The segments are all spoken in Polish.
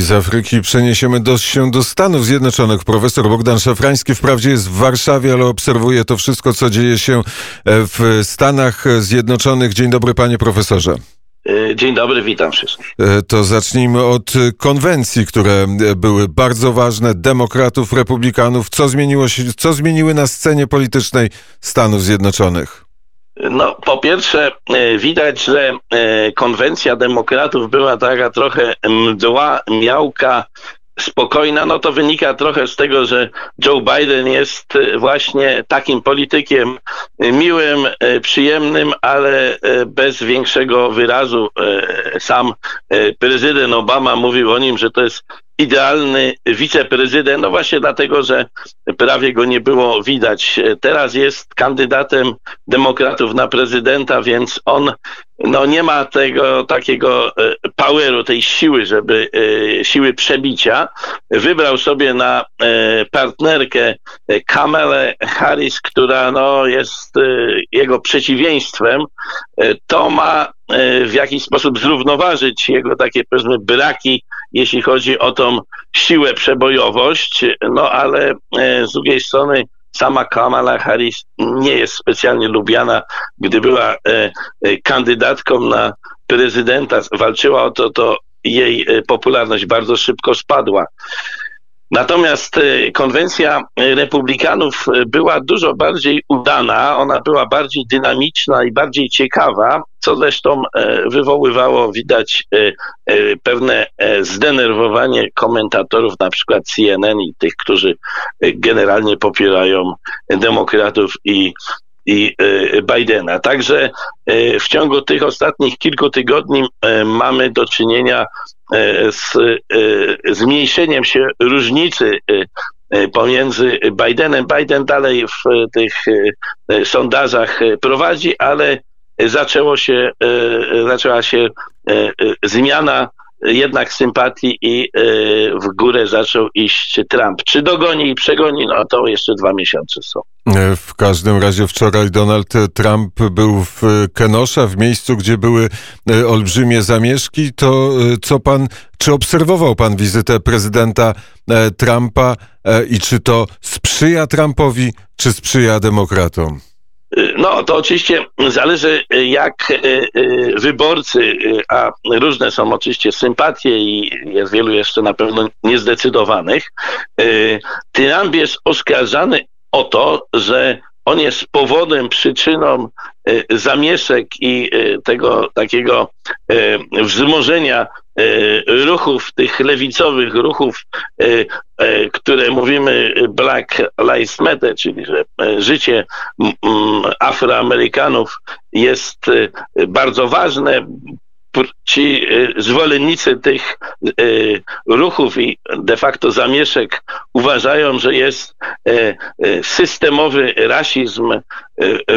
z Afryki przeniesiemy do, się do Stanów Zjednoczonych. Profesor Bogdan Szafrański wprawdzie jest w Warszawie, ale obserwuje to wszystko, co dzieje się e, w Stanach Zjednoczonych. Dzień dobry, panie profesorze. E, dzień dobry, witam wszystkich. E, to zacznijmy od konwencji, które były bardzo ważne, demokratów, republikanów. Co zmieniło się, co zmieniły na scenie politycznej Stanów Zjednoczonych? No, po pierwsze, e, widać, że e, konwencja demokratów była taka trochę mdła, miałka, spokojna, no to wynika trochę z tego, że Joe Biden jest e, właśnie takim politykiem miłym, przyjemnym, ale bez większego wyrazu. Sam prezydent Obama mówił o nim, że to jest idealny wiceprezydent, no właśnie dlatego, że prawie go nie było widać. Teraz jest kandydatem demokratów na prezydenta, więc on no, nie ma tego takiego e, poweru, tej siły, żeby e, siły przebicia. Wybrał sobie na e, partnerkę Kamelę Harris, która no, jest jego przeciwieństwem. To ma w jakiś sposób zrównoważyć jego takie powiedzmy braki, jeśli chodzi o tą siłę, przebojowość, no ale z drugiej strony sama Kamala Harris nie jest specjalnie lubiana. Gdy była e, e, kandydatką na prezydenta, walczyła o to, to jej e, popularność bardzo szybko spadła. Natomiast e, konwencja republikanów e, była dużo bardziej udana, ona była bardziej dynamiczna i bardziej ciekawa, co zresztą e, wywoływało, widać, pewne zdenerwowanie komentatorów, na przykład CNN i tych, którzy generalnie popierają demokratów i i Bidena. Także w ciągu tych ostatnich kilku tygodni mamy do czynienia E, z e, zmniejszeniem się różnicy e, pomiędzy Bidenem. Biden dalej w tych sondażach prowadzi, ale zaczęło się, zaczęła się zmiana jednak sympatii i w górę zaczął iść Trump. Czy dogoni i przegoni, no to jeszcze dwa miesiące są. W każdym razie wczoraj Donald Trump był w Kenosha, w miejscu, gdzie były e, olbrzymie zamieszki. To e, co pan, czy obserwował pan wizytę prezydenta e, Trumpa i czy to sprzyja Trumpowi, czy sprzyja demokratom? No, to oczywiście zależy, jak wyborcy, a różne są oczywiście sympatie i jest wielu jeszcze na pewno niezdecydowanych. Trump jest oskarżany o to, że on jest powodem, przyczyną e, zamieszek i e, tego takiego e, wzmożenia ruchów, tych lewicowych ruchów, które mówimy Black Lives Matter, czyli że życie Afroamerykanów jest bardzo ważne, ci e, zwolennicy tych e, ruchów i de facto zamieszek uważają, że jest e, systemowy rasizm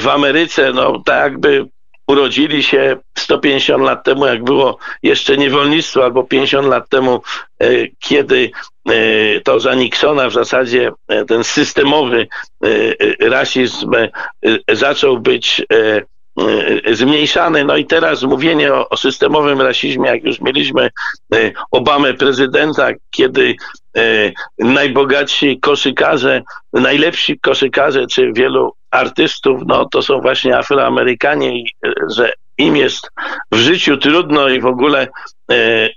w Ameryce, no tak jakby urodzili się 150 lat temu, jak było jeszcze niewolnictwo, albo 50 lat temu, kiedy to za Nixona w zasadzie ten systemowy rasizm zaczął być E, zmniejszany. No i teraz mówienie o, o systemowym rasizmie, jak już mieliśmy e, Obamę prezydenta, kiedy e, najbogatsi koszykarze, najlepsi koszykarze, czy wielu artystów, no to są właśnie Afroamerykanie i że im jest w życiu trudno i w ogóle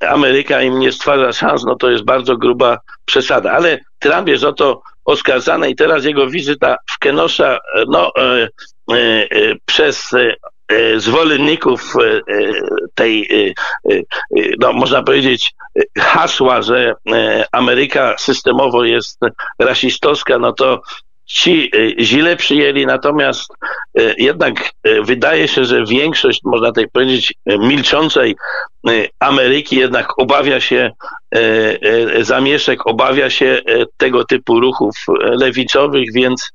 Ameryka im nie stwarza szans, no to jest bardzo gruba przesada. Ale Trump jest o to oskarżany i teraz jego wizyta w Kenosha, no E, e, przez e, zwolenników tej, no można powiedzieć, hasła, że Ameryka systemowo jest rasistowska, no to ci źle przyjęli, natomiast jednak wydaje się, że większość, można tak powiedzieć, milczącej Ameryki jednak obawia się zamieszek, obawia się tego typu ruchów lewicowych, więc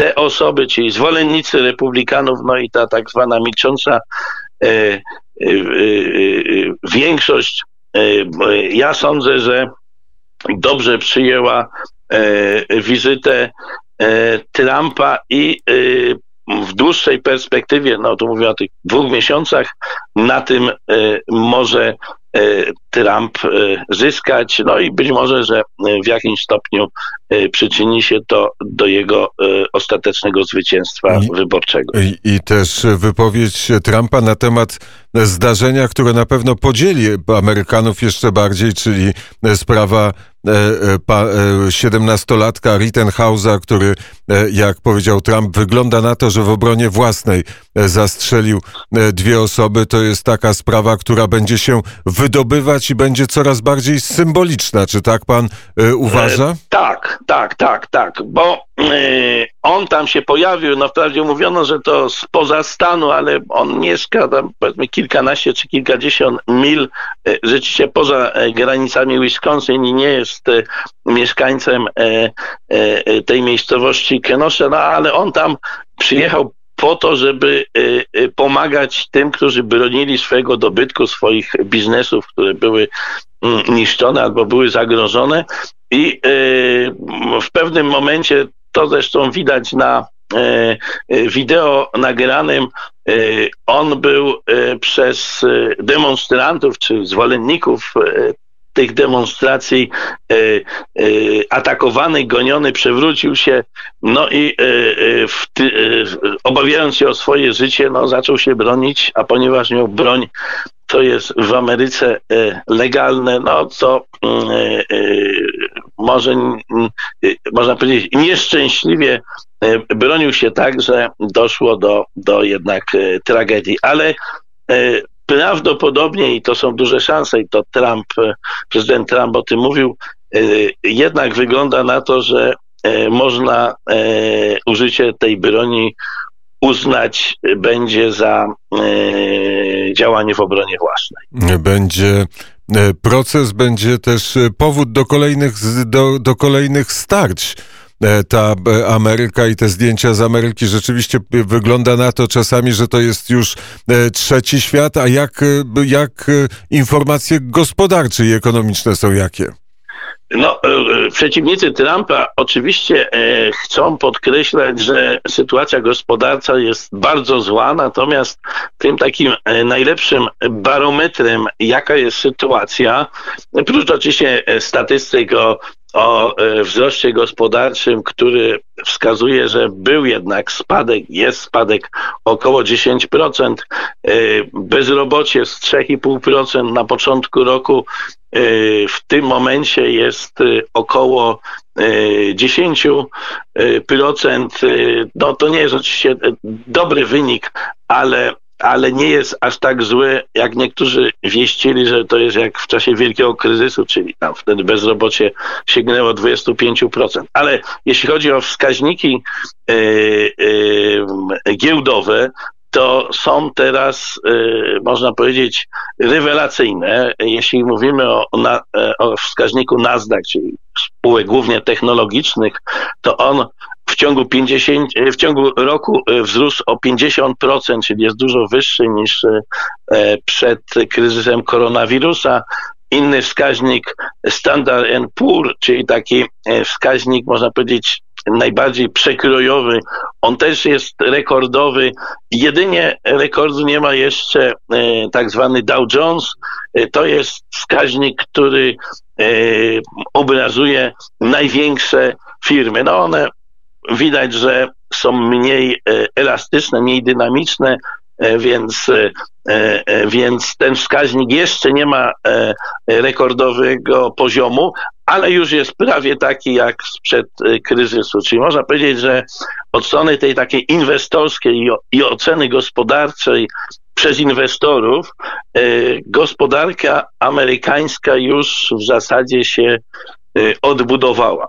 te osoby, czyli zwolennicy republikanów, no i ta tak zwana milcząca e, e, e, większość, ja sądzę, że dobrze przyjęła wizytę Trumpa i w dłuższej perspektywie, no tu mówię o tych dwóch miesiącach, na tym może Trump zyskać. No i być może, że w jakimś stopniu przyczyni się to do jego ostatecznego zwycięstwa I, wyborczego. I, I też wypowiedź Trumpa na temat zdarzenia, które na pewno podzieli Amerykanów jeszcze bardziej, czyli sprawa 17-latka e, e, Rittenhausa, który, e, jak powiedział Trump, wygląda na to, że w obronie własnej zastrzelił dwie osoby. To jest taka sprawa, która będzie się wydobywać i będzie coraz bardziej symboliczna. Czy tak pan uważa? E, tak, tak, tak, tak, bo e, on tam się pojawił, no wprawdzie mówiono, że to spoza stanu, ale on mieszka tam powiedzmy kilkanaście czy kilkadziesiąt mil e, rzeczywiście poza granicami Wisconsin i nie jest mieszkańcem tej miejscowości Kenosha, no ale on tam przyjechał po to, żeby pomagać tym, którzy bronili swojego dobytku, swoich biznesów, które były mm, niszczone albo były zagrożone. I w pewnym momencie, to zresztą widać na wideo nagranym, on był przez demonstrantów czy zwolenników tych demonstracji e, e, atakowany, goniony, przewrócił się, no i e, w, obawiając się o swoje życie, no, zaczął się bronić, a ponieważ miał broń, to jest w Ameryce legalne, no to może, można powiedzieć, nieszczęśliwie bronił się tak, że doszło do, do jednak tragedii. Ale prawdopodobnie, i to są duże szanse, i to Trump, e, prezydent Trump o tym mówił, e, jednak wygląda na to, że e, można użycie tej broni uznać będzie za działanie w obronie własnej. Będzie proces, będzie też powód do kolejnych, do, do kolejnych starć ta e, Ameryka i te zdjęcia z Ameryki rzeczywiście wygląda na to czasami, że to jest już e, trzeci świat, a jak, jak informacje gospodarcze i ekonomiczne są jakie? No, przeciwnicy Trumpa oczywiście chcą podkreślać, że sytuacja gospodarcza jest bardzo zła, natomiast tym takim najlepszym barometrem, jaka jest sytuacja, prócz oczywiście statystyk o o e, wzroście gospodarczym, który wskazuje, że był jednak spadek, jest spadek około 10%, e, bezrobocie z 3,5% na początku roku e, w tym momencie jest około 10%. No to nie jest oczywiście dobry wynik, ale ale nie jest aż tak zły, jak niektórzy wieścili, że to jest jak w czasie wielkiego kryzysu, czyli tam wtedy bezrobocie sięgnęło 25%. Ale jeśli chodzi o wskaźniki yy, yy, giełdowe, to są teraz, y, można powiedzieć, rewelacyjne. Jeśli mówimy o, na, o wskaźniku Nasdaq, czyli spółek głównie technologicznych, to on w ciągu 50, w ciągu roku e, wzrósł o 50%, czyli jest dużo wyższy niż e, przed kryzysem koronawirusa. Inny wskaźnik Standard Poor, czyli taki e, wskaźnik, można powiedzieć, najbardziej przekrojowy, on też jest rekordowy. Jedynie rekordu nie ma jeszcze tak zwany Dow Jones. To jest wskaźnik, który obrazuje największe firmy. No one widać, że są mniej e, elastyczne, mniej dynamiczne, e, więc, e, więc ten wskaźnik jeszcze nie ma rekordowego poziomu, ale już jest prawie taki jak sprzed kryzysu. Czyli można powiedzieć, że od strony tej takiej inwestorskiej i oceny gospodarczej przez inwestorów gospodarka amerykańska już w zasadzie się odbudowała.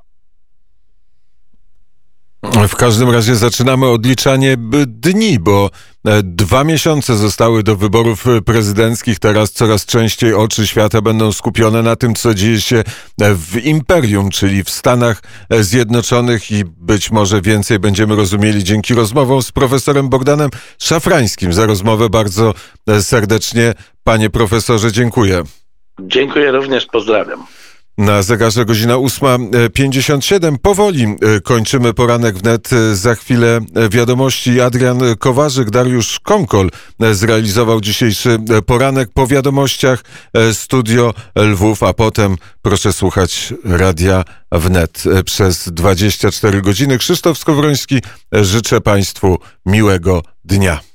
W każdym razie zaczynamy odliczanie dni, bo e, dwa miesiące zostały do wyborów prezydenckich. Teraz coraz częściej oczy świata będą skupione na tym, co dzieje się w imperium, czyli w Stanach Zjednoczonych i być może więcej będziemy rozumieli dzięki rozmowom z profesorem Bogdanem Szafrańskim. Za rozmowę bardzo serdecznie, panie profesorze, dziękuję. Dziękuję również, pozdrawiam. Na zegarze godzina 8.57. Powoli e, kończymy poranek wnet. E, za chwilę e, wiadomości. Adrian Kowarzyk, Dariusz Konkol zrealizował dzisiejszy poranek po wiadomościach Studio Lwów, a potem proszę słuchać radia wnet przez 24 godziny. Krzysztof Skowroński, życzę Państwu miłego dnia.